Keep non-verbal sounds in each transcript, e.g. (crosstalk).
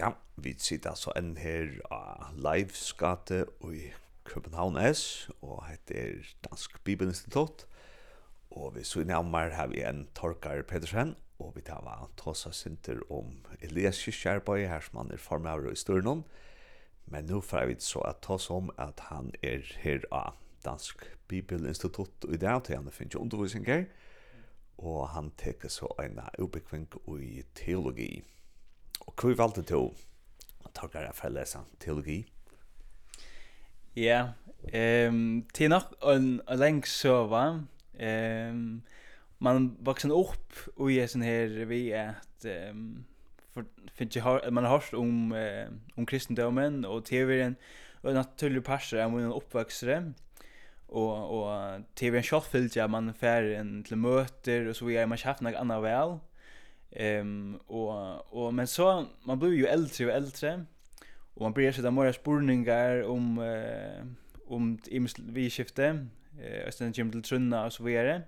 Ja, vi sitter altså enn her av Leivsgate i København S, og heter Dansk Bibelinstitutt. Og vi så nærmere har vi en Torkar Pedersen, og vi tar var Tosa Sinter om Elias Kyrkjærbøy, her som han er formøver i Størnån. Men nå får vi så at Tosa om at han er her av Dansk Bibelinstitutt i dag, til han finner undervisninger, og han teker så en utbyggving i teologi. Och hur valgte du å ta deg for å lese teologi? Ja, ehm till nog en en lång serva. Ehm man vuxen upp och är sån här vi att ehm för finns ju man har hört om eh, om kristendomen och teorin och naturlig passer av min uppväxtare och och tv en shot fyllt jag man fär en till möter och så vi är man haft något annat väl Ehm um, och och men så man blir ju äldre och äldre och man börjar sätta mera spurningar om eh om ims vi skifte eh och sen gym till trunna och så vidare.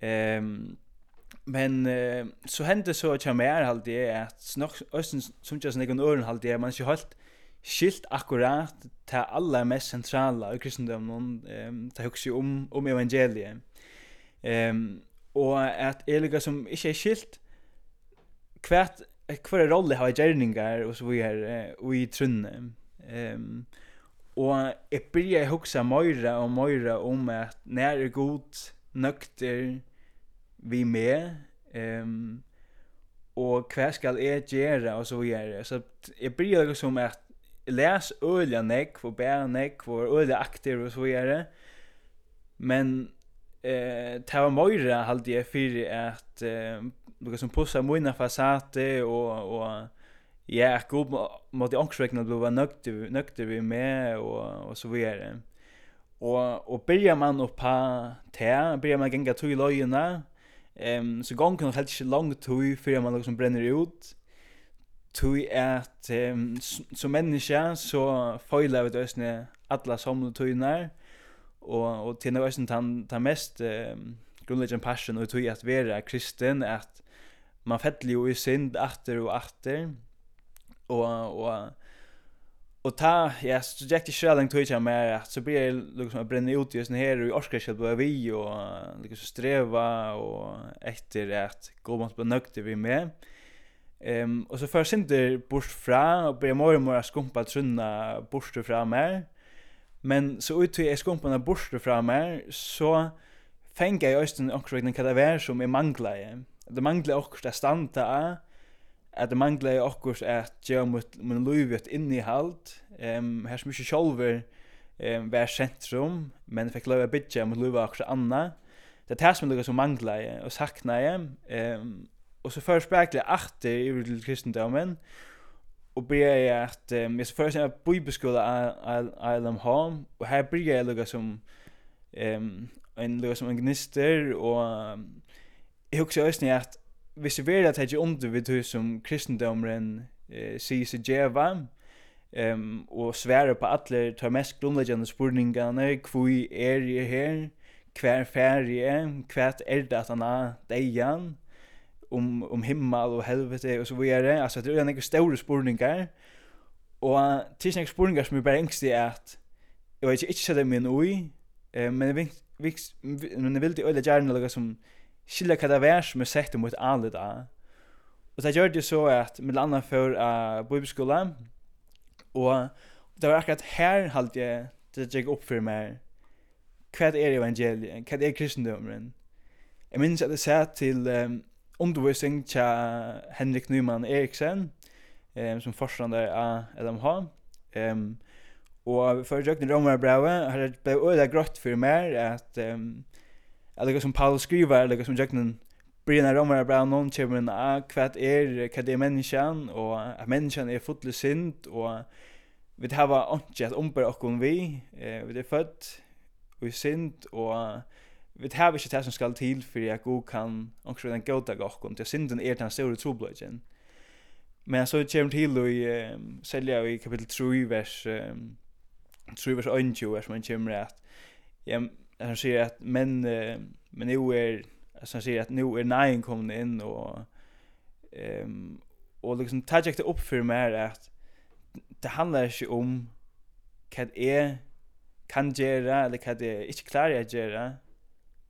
Ehm men eh, så hände så att jag mer halt det att snock östen som just någon öron halt det man inte halt skilt akkurat till alla mest centrala i kristendomen ehm ta hugsa om om evangeliet. Ehm och att eliga som inte är skilt kvært kvar er rolle har gjerningar og så vi er og i trunne. Ehm um, og jeg byrja hugsa meira og meira om at nær er god nøkter vi med ehm um, og hva skal jeg gjøre og så videre. Så jeg blir jo som at les øyla nek, for bæra nek, for øyla aktiv og så videre. Men eh, ta var møyre halte jeg for at eh, några som pussar mina fasate och och ja, god mot ankräkna blev nökter nökter vi med och och så vidare. Och och börjar man upp på te, börjar man gänga till lojorna. Ehm um, så gång kan helt så lång tid för man liksom bränner ut. Tui at um, som menneske så foiler vi døsne alla samle tøyner og og til nøysen tan ta mest um, grundleggjande passion og tui at vera kristen at man fettli jo i synd atter og atter. Og, og, og ta, ja, så gikk det ikke langt tog mer, at så blir jeg liksom å brenne ut i sånn her, og i årskarskjell på vi, og liksom streva, og etter at gå mot på nøkter vi med. Ehm og så først synder bort fra og ber mor mor skumpa trunna bort fra mer. Men så ut til jag skumparna bort fra mer så fänga jag östen och kring den kadaver som är manglar det mangler också det stanta av, at det mangler också at gjøre mot min liv et innihald, um, her som ikke sjolver um, var sentrum, men fikk lov å bytja mot liv också anna. Det er det som er som mangler jeg, og sakna jeg, um, og så først spekler jeg achter i til kristendommen, og ber jeg at um, jeg så først jeg bibelskola av LMH, og her ber jeg lukka som um, en lukka som en gnister, og um, jeg husker også at hvis jeg vil at jeg ikke under vid hur som kristendomen eh sier seg djeva um, og svära på alle tar mest grundläggande spurningarna kvui är ju här kvar ferie kvart er det at han er dejan om om himmel og helvete og så videre altså det är några stora spurningar. Og til sånne spurningar som er bare engst är at jeg vet ikke, ikke sette min ui eh, men jeg vil men jeg vil det øyne gjerne lägga som skilja hva det var som er sett mot alle da. Og det gjør det så at med landa for uh, bibelskola, og det var akkurat her halte jeg det gikk opp for meg hva er evangeliet, hva er kristendommen. Jeg minns at jeg sa til um, undervisning til Henrik Nyman Eriksen, um, som forstander av LMH, um, og for å gjøre jøkne romerbrevet har det ble øyla grått for meg at um, eller som Paul skriver, eller som Jøgnen, Brian Romar er bra noen kommer inn av er, hva er menneskan og a menneskan er fotlig synd, og vi har ikke at omber okken vi, eh, vi er født, og i synd, og vi har ikke det som skal til, for at god kan omkring den gøyda okken, til synden er den store trobløyden. Men så kommer til å um, selge i kapittel 3, vers, um, 3 vers 1 vers man kommer at, ja, han säger att men men nu är alltså han säger att nu är nine kommer in och ehm um, och liksom tajekt upp för mig att det handlar ikke om vad är kan göra eller vad det inte klarer att göra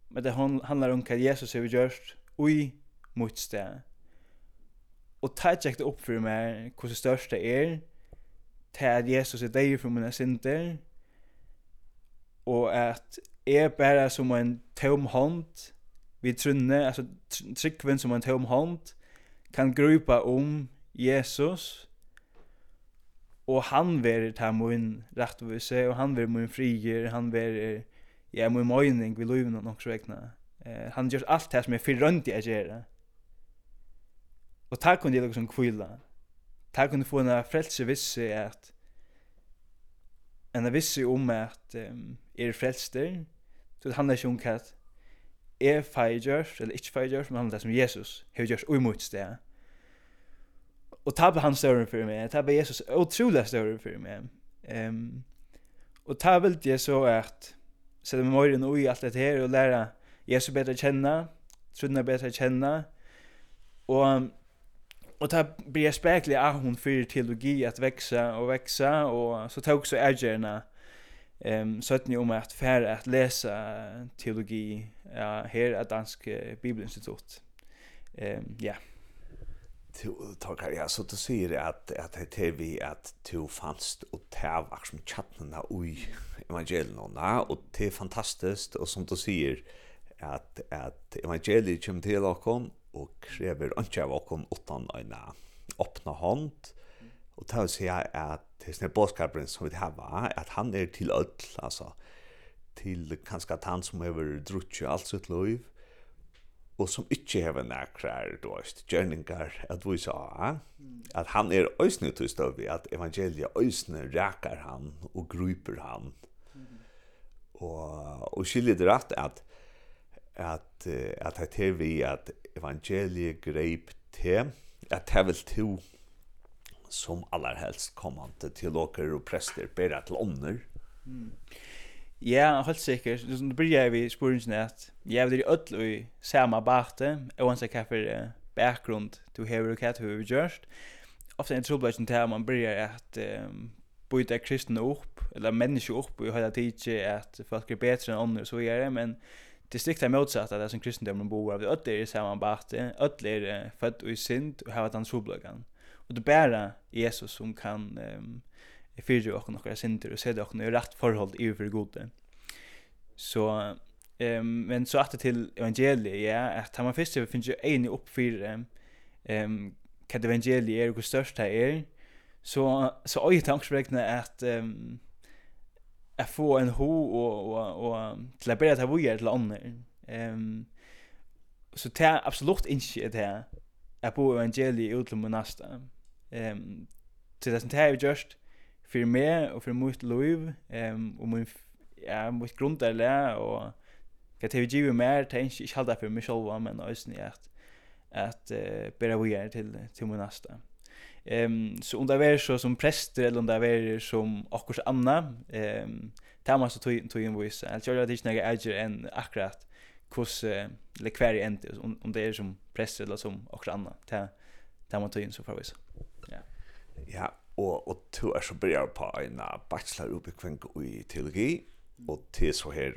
men det handlar om vad Jesus har gjort oj mot sted og tajekt upp för mig hur störst det är till att Jesus är där för mina synder og at jeg bare som en tom hånd vi trunne, altså tryggven som en tom hånd kan grupa om Jesus og han verir ta mun rettvise og han verir mun frier, han verir ja, mun møyning vi nok så vegna. Eh, han gjør alt det som er fyrrønt jeg gjør. Og ta kunne jeg liksom kvila. Ta kunne få en frelse visse at en visse om at um, er frelster, så det handler ikke om hva er feidgjørs, eller ikke feidgjørs, men han det som Jesus, har gjort umot sted. Og tabbe han større for meg, tabbe Jesus utrolig større for meg. Um, og ta vel det så at, sette meg morgen ui alt dette her, og lære Jesus bedre kjenne, trudna bedre kjenne, og Og ta blir jeg spekelig av hun fyrir teologi at veksa og veksa, og så tog så ergjerne ehm um, sötni om att fär att läsa teologi ja, här at dansk uh, bibelinstitut. Ehm um, ja. Du tar ja, så du säger att att det är vi att du fanns och täv som chatten oj evangelierna och det är fantastiskt och som du säger att att evangeliet kommer till oss och kräver inte av oss utan en öppna hand och ta sig att til sånne bådskapen som vi har, at han är til öll alltså til kanske att han som över drutje allt sitt liv, og som ikke hever nærkrar, du veist, gjerningar, at vi sa, at han er øysne til støvi, at evangeliet øysne rækar han og gruper han, og, og skiljer det rett at, at, at det er vi at evangeliet greip til, at det til som allar helst kommande teologer og prester bära til ånder. Mm. Ja, helt sikkert. Det som blir jeg vi spurningen at jeg vil öll i samme bakte, og samma barte for uh, bakgrunn du hva du kat hur vi görs. Ofta en til at man blir at um, byta kristne opp, eller människor upp och hela tiden at folk er bedre enn än og så är det men det strikta motsatta där som kristendomen bor av öll är i samma barte öll är född och i synd och har att han trubbelchen. Og det er bare Jesus som kan um, fyrre och några synder och sätta och i rätt förhåll i för gode. Så um, men så att till evangeliet ja att man först finns ju en upp för um, vad evangeliet är och störst här är så så är ju tankeräkna att um, att få en ho och och och till att börja ta vidare till andra. Ehm så det är absolut inte det här at bo evangeliet ut till min nasta. Um, til det som det är just för mig och för mitt liv um, och min, ja, mitt grunderle och hva det vi giver mer, tänk jag ikke, för mig själv men alltså ni att att uh, bära vi är till till min nästa. Ehm um, så under vär så som präster eller under vär som akkurs anna ehm um, tar man så tog tog in voice. Jag Alltså jag hade inte några äger än akkurat kus le lekvär inte om, om det är som press eller som och annat ta där man tar in så förvis. Ja. Ja, och och tror så börjar på en bachelor uppkring i teologi och till så här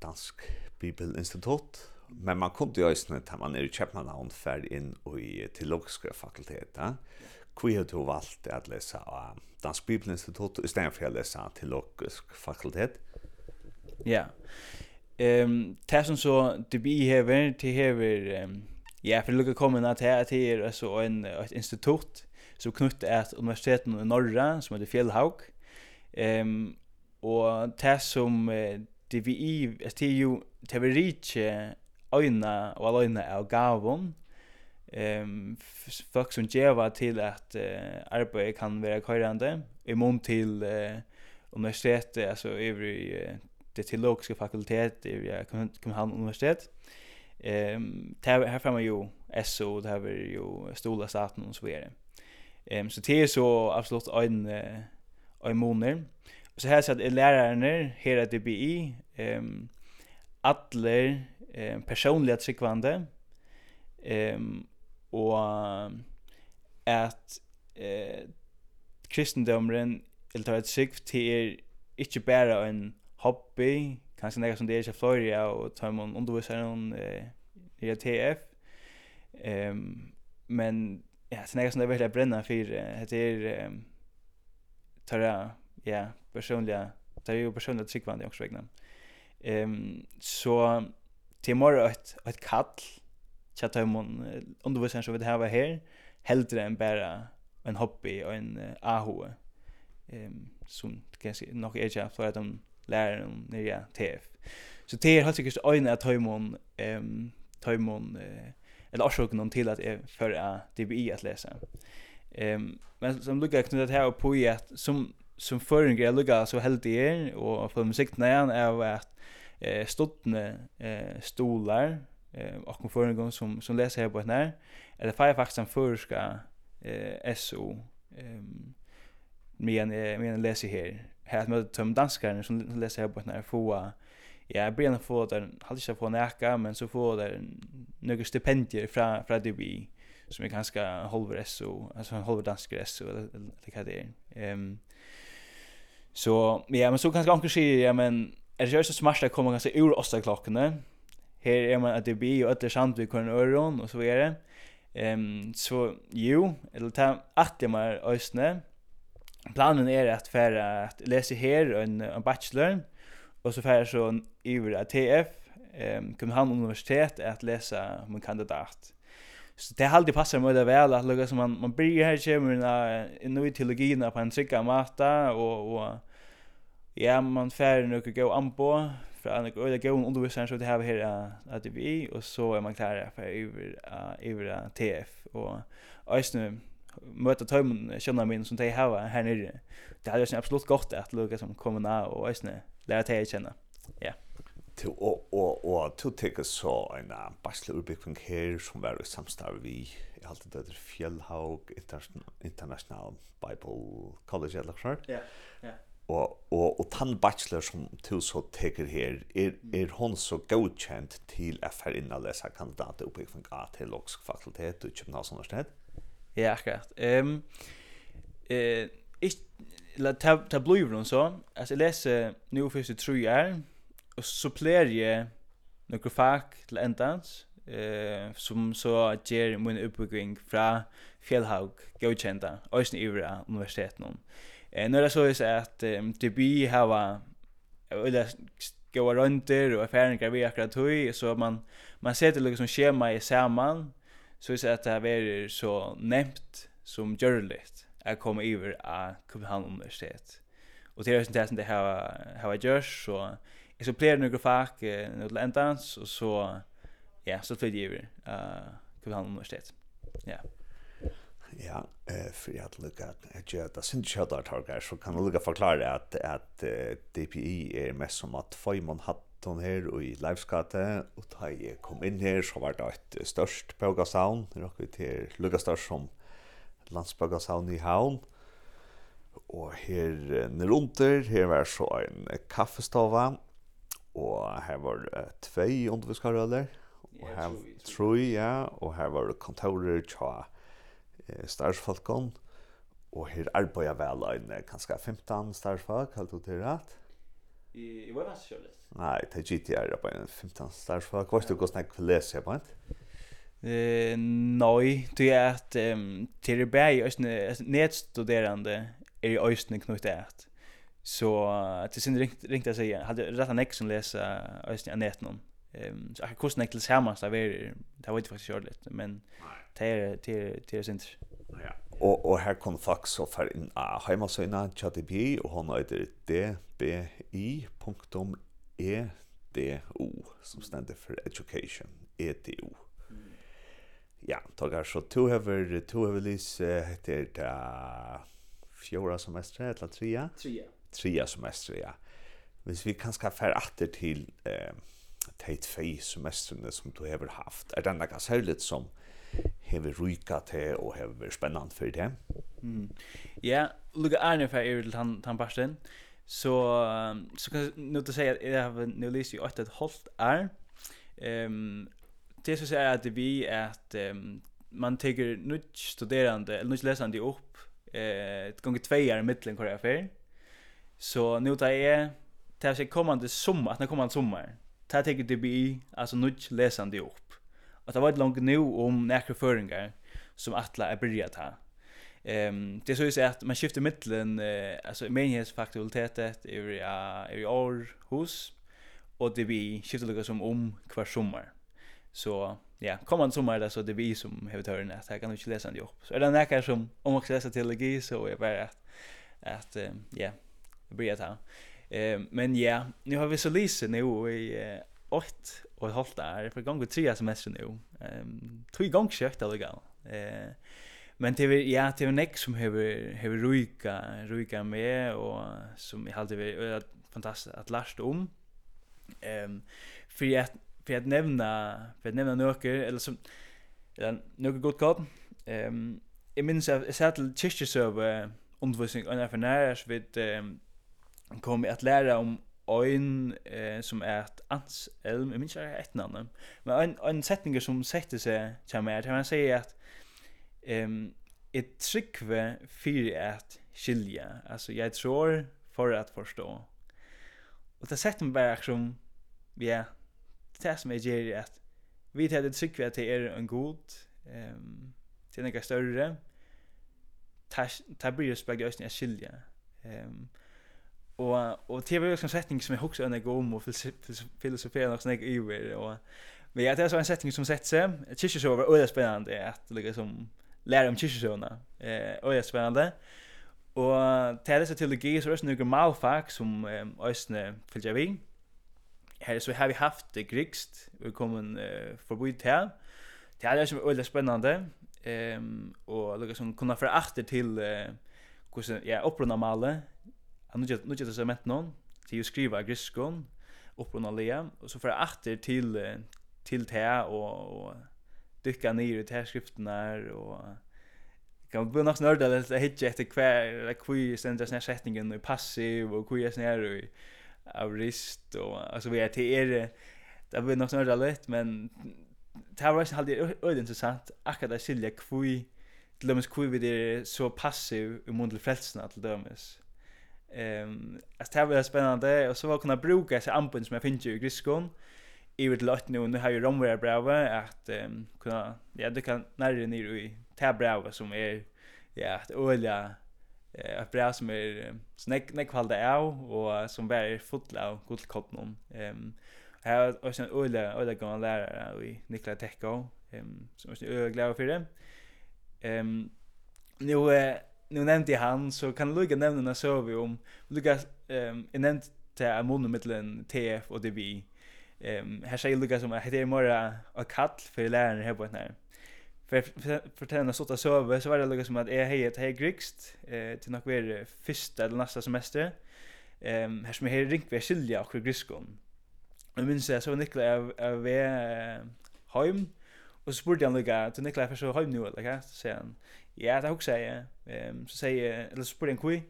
dansk bibelinstitut men man kunde ju ösna att man är i Köpenhamn fer in i teologiska fakulteten. Hvor har du valgt at lese av Dansk Bibelinstitutt i stedet for å lese teologisk fakultet? Ja, yeah. Ehm det som så det vi here til här ehm ja for lucka kommer att at till är så en ett institutt som knut at universiteten i norra som heter Fjellhaug. Ehm og det som det vi i att ju teoretik öjna og gavon ehm folk som geva til at uh, arbete kan vera körande i mån til uh, universitetet alltså uh, det teologiska fakultet i København Universitet. Ehm um, här framme ju SO det här är ju Stola staten och så vidare. Ehm så det är så absolut en en månad. Så här så att läraren här at DBI ehm alla eh personliga tryckvande ehm och att eh kristendomen eller tar ett sikt till inte bara en hobby, kanskje nekka som det er ikke fløyre, ja, og tar man underviser noen eh, i TF. Um, men ja, det er nekka som det er veldig brenna for, det er um, tar jeg, ja, personlige, tar jeg jo personlige tryggvande også vegna. Um, så til morgen et, et kall, tja tar man underviser som vi har her, heldre enn bare en hobby og en uh, ahoe. Um, som kanskje nok er ikke for at de læreren nere TF. Så det er helt sikkert øyne at tøymon, um, tøymon, uh, eller årsøkene til at jeg fører DBI at lese. Um, men som lukkar knyttet her på i at som, som føringer jeg lukkar så heldig er, og for musikken igjen er at eh, stottene eh, stolar, eh, og føringer som, som leser her på henne, eller faktisk en førerska eh, SO, ehm men jag men läser här här med töm danskar som läser här på när få ja blir få där hade jag få näka men så får där några stipendier från från DB som är ganska halver SO alltså en halver dansk SO eller vad det är ehm så ja men så ganska onkel säger ja men är det ju så smart att komma ganska ur åtta klockorna här är man att det blir att det sant vi kan öron och så vidare Ehm så jo, eller ta att det mer ösne planen är att färra att läsa här en en bachelor och så färra så över TF ehm København Universitet att läsa min kandidat. Så det har alltid passat mig väl att lägga som man man blir här kommer en ny teologi på en trygga mata och och ja man färra nu och gå an på för att gå och gå undervisare så det här här att vi och så är man klar för över över TF och Øysnu möta tömmen känna min som det har här nere. Det hade ju absolut gott att Lucas som kommer ner och ösne lära dig känna. Ja. Till och och och till take så en bachelor big from here som var i samstarv vi i allt det där fjällhaug international bible college eller så. Ja. Ja. Og, og, og tann bachelor som du så teker her, er, er hon så godkjent til FR inn og lesa kandidat oppbyggfeng A til fakultet i Københavns Universitet? Ja, akkurat. Ehm eh ich la ta tabloid run så. Alltså jag läser nu första tror jag och supplerar jag några fack till ändans eh som så ger min uppbygging från Fjällhaug godkända Östra Ivra universiteten. någon. Eh när det så är att det bi hava eller gå runt och affären kan vi akkurat hur så man man sätter liksom schema i samman så är det att det här är så nämnt som görligt att komma över av Köpenhamn universitet. Och det är ju det som det här har gjort så jag så plejer några fack något ländans och så ja, så flyttar jag över uh, Köpenhamn universitet. Ja. Ja, eh för att lucka att jag det syns jag där tar så kan lucka förklara att att DPI är mest som att Feynman hatt ton her i Leifskate, og da jeg kom inn her, så var det et størst pøgasavn, det er akkurat her lukket størst som landspøgasavn i havn, og her nere under, her var så en kaffestova, og her var uh, tvei underviskarøler, og her tror ja, og her var kontorer tja eh, starsfalkon, og her arbeidde vel en kanskje 15 starsfolk, helt du til rett, i i vad vars kjölet. Nej, det GTR på en 15 stars för du det kostar för läs på inte. Eh nej, det är att ehm till det bäj ösne nedstuderande är ju ösne knut att. Så att det synd ringt ringt att säga hade rätt en som läsa ösne nät någon. Ehm så jag kostar nättel samma så där det var inte faktiskt kjölet men det är till till synd. Ja. Og, og her kom folk så fære inn av heimasøyna JDB, og han heter dbi.edu, som stender for Education, EDU. Ja, takk så to hever, to hever lys heter det fjorda semester eller tria? Tria. Tria semester ja. Hvis vi kan ska fære atter til eh, teit fei semestrene som du hever haft, er det noe særligt som hever ryka til og hever spennant for det. Mm. Ja, lukka Arne för er til han han. Så så kan nu att säga att jag har nu läst ju åt ett halvt är. Ehm det så säger att vi att um, man tar nu studerande eller nu läsande upp eh ett gånger två år mitten kvar affär. Så nu tar jag tar sig kommande sommar, att när kommande sommar. Tar jag det bi alltså nu läsande upp att det var ett långt nu om näkra föringar som attla är börjat här. Ehm um, det så är så att man skiftar mitten uh, alltså menighetsfakultetet i uh, i år hus och det vi skiftar lika som om kvar sommar. Så ja, kommande sommar där så det vi som har hört det här kan du inte läsa det upp. Så är det näka som om också läsa teologi så är bara att att um, ja, börja ta. Ehm men ja, nu har vi så lise nu i uh, åt och hållt där för gång tre semester nu. Ehm tre gånger kört eller gal. Eh men det är ja det är näck som har har ruika ruika med och som jag hade är fantastiskt att lasta om. Ehm för att för att nämna för att nämna några eller som eller några gott kort. Ehm jag minns jag satt till kyrkesöver undervisning och när för när vid kom att lära om ein eh, som är ett ans elm jag minns inte ett namn men en en setning som sätter sig till mig att han säger att ehm ett trickve för att skilja alltså jag tror för att förstå och det sätter mig bara som ja, är det som är det att vi tar det trickve att det är en god ehm till några större ta ta blir speglar ösnen skilja ehm Och och tv är en setting som jag också en går om och filosofera något snägg över och men ja, det tror så en setting som sätts sig kyrkor så över och spännande är att liksom lära om kyrkorna eh och spännande og tæra seg til teologi så er snugge malfak som øsne fylgja vi. Her så har vi haft det grigst vi kommer eh, uh, forbi til. Det er som er veldig spennende, um, og lukka som kunne fra achter til uh, hvordan, ja, opprunna malet, nu nu det så mätt någon till att skriva griskon, opprunna lea, och så för åter till til, til te och och dyka ner i te skriftene her, og kan bli nok snørda litt hitje etter kvar hvor jeg stender sånne sättningen i passiv, og hvor är snar i avrist, och alltså vi är till er, det blir nok snørda lite men det var alltid öde intressant akkurat att skilja hvor, till dømes hvor vi är så passiv i mån frälsna till til dømes. Ehm, um, alltså det var spännande och så var kunna bruka sig ampen som jag finns ju i Griskon. I vet lätt nu nu har ju Romware Brave att um, kunna ja du kan närre ner i ta Tabrave som är ja att olja eh att bra som är snäck snäck kvalda är och som bär fotla av guldkoppen. Ehm här har också en olja gå och lära i Nikola Tekko, um, som är glad för det. Um, nu, eh, nu nämnde jag han så kan Luca nämna när så vi om Luca ehm um, nämnt till en månad mellan TF och DB. Ehm här säger Luca som heter Mora och kall för läraren här på den här. För för träna så söva så var det Luca som att är hejet hej grikst eh till något mer första eller nästa semester. Ehm här som är ringt vi skilja och griskon. Jag minns jag så Niklas av av hem Och så spurte han lika, till Nikla för så hem nu eller vad? Så säger han, ja, det också säger. Ehm så säger eller så spurte han kui.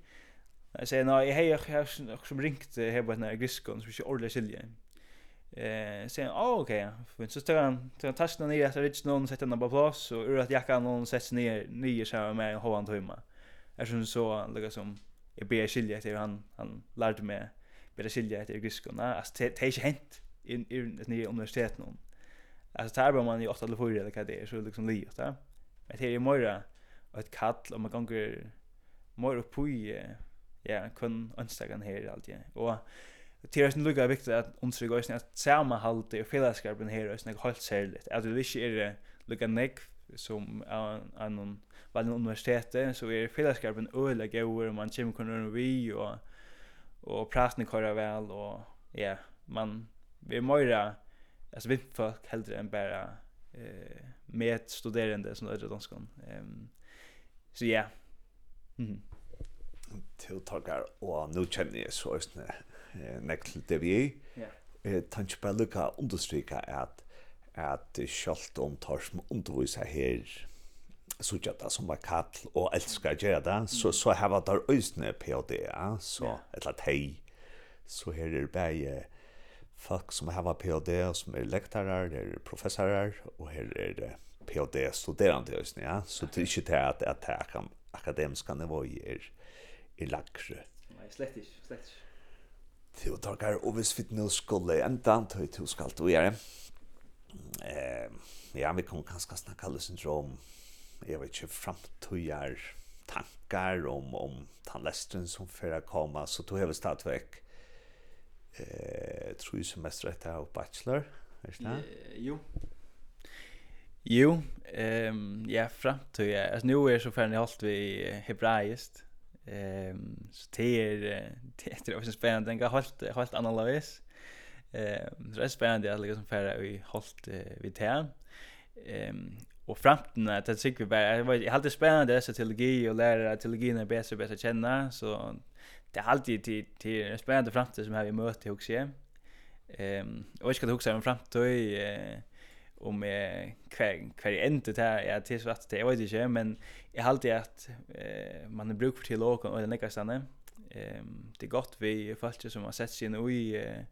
Jag säger nej, hej, jag har som ringt här på den här griskon så vi ska ordla skilja. Eh, sen han, "Åh, okej." Men så tar han tar han tasken ner så rich någon sätter den på plats och ur att jackan någon sätts ner nya så här med hovan hemma. som så lika som jag ber skilja till han han lärde mig ber skilja till griskon. Alltså det är inte hänt i i universitet någon alltså tar var man ju ofta eller förr eller vad det är så liksom livet där. Men det är ju mer ett kall om man kan gå mer upp i ja kun onsdagen här alltid. Och det är ju lika viktigt att understryka oss att samma halt och fällskapen här är snägt helt särskilt. Att det inte är lika nek som en någon väl universitet så är fällskapen öliga goda man kommer kunna vi och och praten köra väl och ja man vi är mera alltså vi folk hellre än bara eh med studerande som öde danskan. Ehm så ja. Mhm. Till tagar och nu känner jag så just när next till vi. Ja. Eh tanke på lucka understryka att att skalt om tar som undervisa här så tjata som var kall og elskar gjøre det, så, så har var der øysene på det, så, ett lat hei, så her er det folk som har PhD, som er lektorer, det er professorar, og her er det PhD-studerande i ja? Så det er ikke det at, at det akademiska i er, i lagre. Nei, slett ikke, slett ikke. Jo, takk og hvis vi nå skulle enda antøy til skal du gjøre. Eh, ja, vi kan kanskje snakke alle syndrom, jeg vet ikke, framtøyer tankar om, om tannlestren som fyrir å komme, så du har stadigvæk eh tror semester ett här bachelor, är det? Jo. Jo, ehm ja, fram till jag. Alltså nu är så färdig allt vi hebraiskt. Ehm så (laughs) det är det är också spännande. Jag har helt helt annorlunda. Ehm så är spännande att liksom färra i hållt vid tärn. Ehm och framtiden att det tycker vi bara jag hade spännande så teologi och lära teologin är bättre bättre känna så det har alltid till till en spännande framtid som här vi möter också. Ehm och jag ska huxa om framtid eh om eh kvar kvar inte det här ja tills vart det jag vet inte men jag har alltid att eh, man har bruk för till och och nästa stanna. Ehm det är gott vi folk som har sett sig in i eh,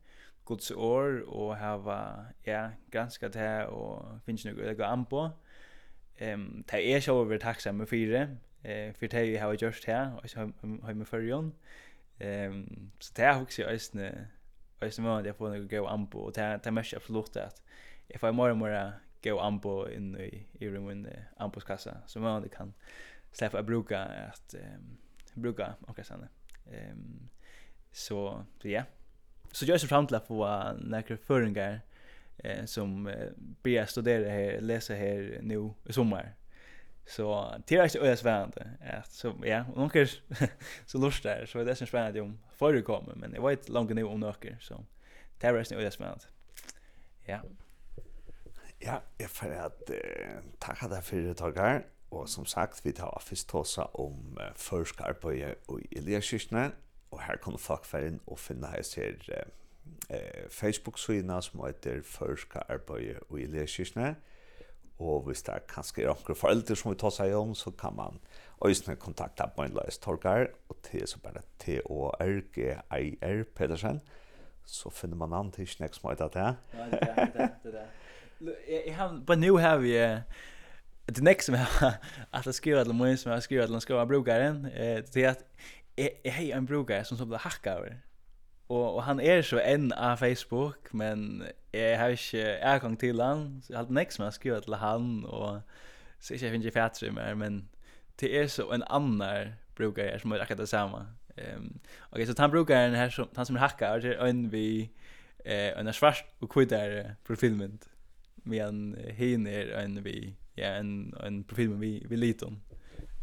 Guds år och ha ja ganska det här och finns nog att gå an på. Ehm det är så över tacksam för det eh för det jag har gjort här och så har jag med förjon. Ehm så det har också ösne ösne man det får nog gå an på och det det mest absolut att if I more and more go ambo in i i rummen an på kassa så man det kan släppa bruka att ehm bruka och såna. Ehm så så ja. Så jag ser fram till att få några föringar eh som börjar studera här läsa här nu i sommar. Så det är inte ös värande. Ja, så ja, onkel så lust där så det är så spännande om förr kommer men det var ett långt nu om några så det är inte ös värande. Ja. Ja, jag får att eh, tacka dig för det tagar och som sagt vi tar först tossa om eh, förskar på och Eliaskyrkna och här kommer fackfärden och finna här ser eh, Facebook-sidan som heter Förskar på och Eliaskyrkna. Eh, Og hvis det er kanskje er noen foreldre som vi tar seg om, så kan man øyne kontakta på en løs Torgar, og til så bare T-O-R-G-I-R Pedersen, så finner man an til snakk som heter det. Ja, det er det, det er Jeg har, bare nå har vi, det nek som jeg har, at jeg skriver til min som jeg har skrivet til den skriver brukeren, det er at jeg har en brukare som så blir hakka over. Og, og han er så enn av Facebook, men jeg har ikke ergang til han, så jeg har hatt nek som jeg skriver til han, og så ikke jeg finner ikke fætre mer, men det er så en annan brukar jeg som er akkurat det samme. Um, ok, så han brukar den her, som, han som er hakka, og er en vi, eh, en svart og kvidar profilmynd, medan hin er en vi, ja, en, en profilmynd vi, vi liton.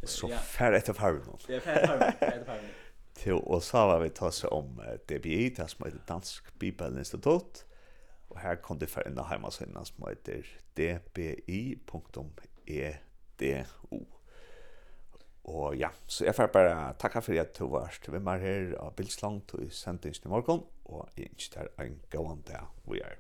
Så fær etter farven. Ja, færre etter färdigt (laughs) Til, og så var vi ta seg om DBI, det som heter Dansk Bibelinstitutt, Og her kan du fære inn av heimasiden som heter dbi.edu. Og ja, så jeg får bare takke for at du var til hvem er her av Bilslang til sendingen i morgen, og jeg ønsker deg en gående dag vi er.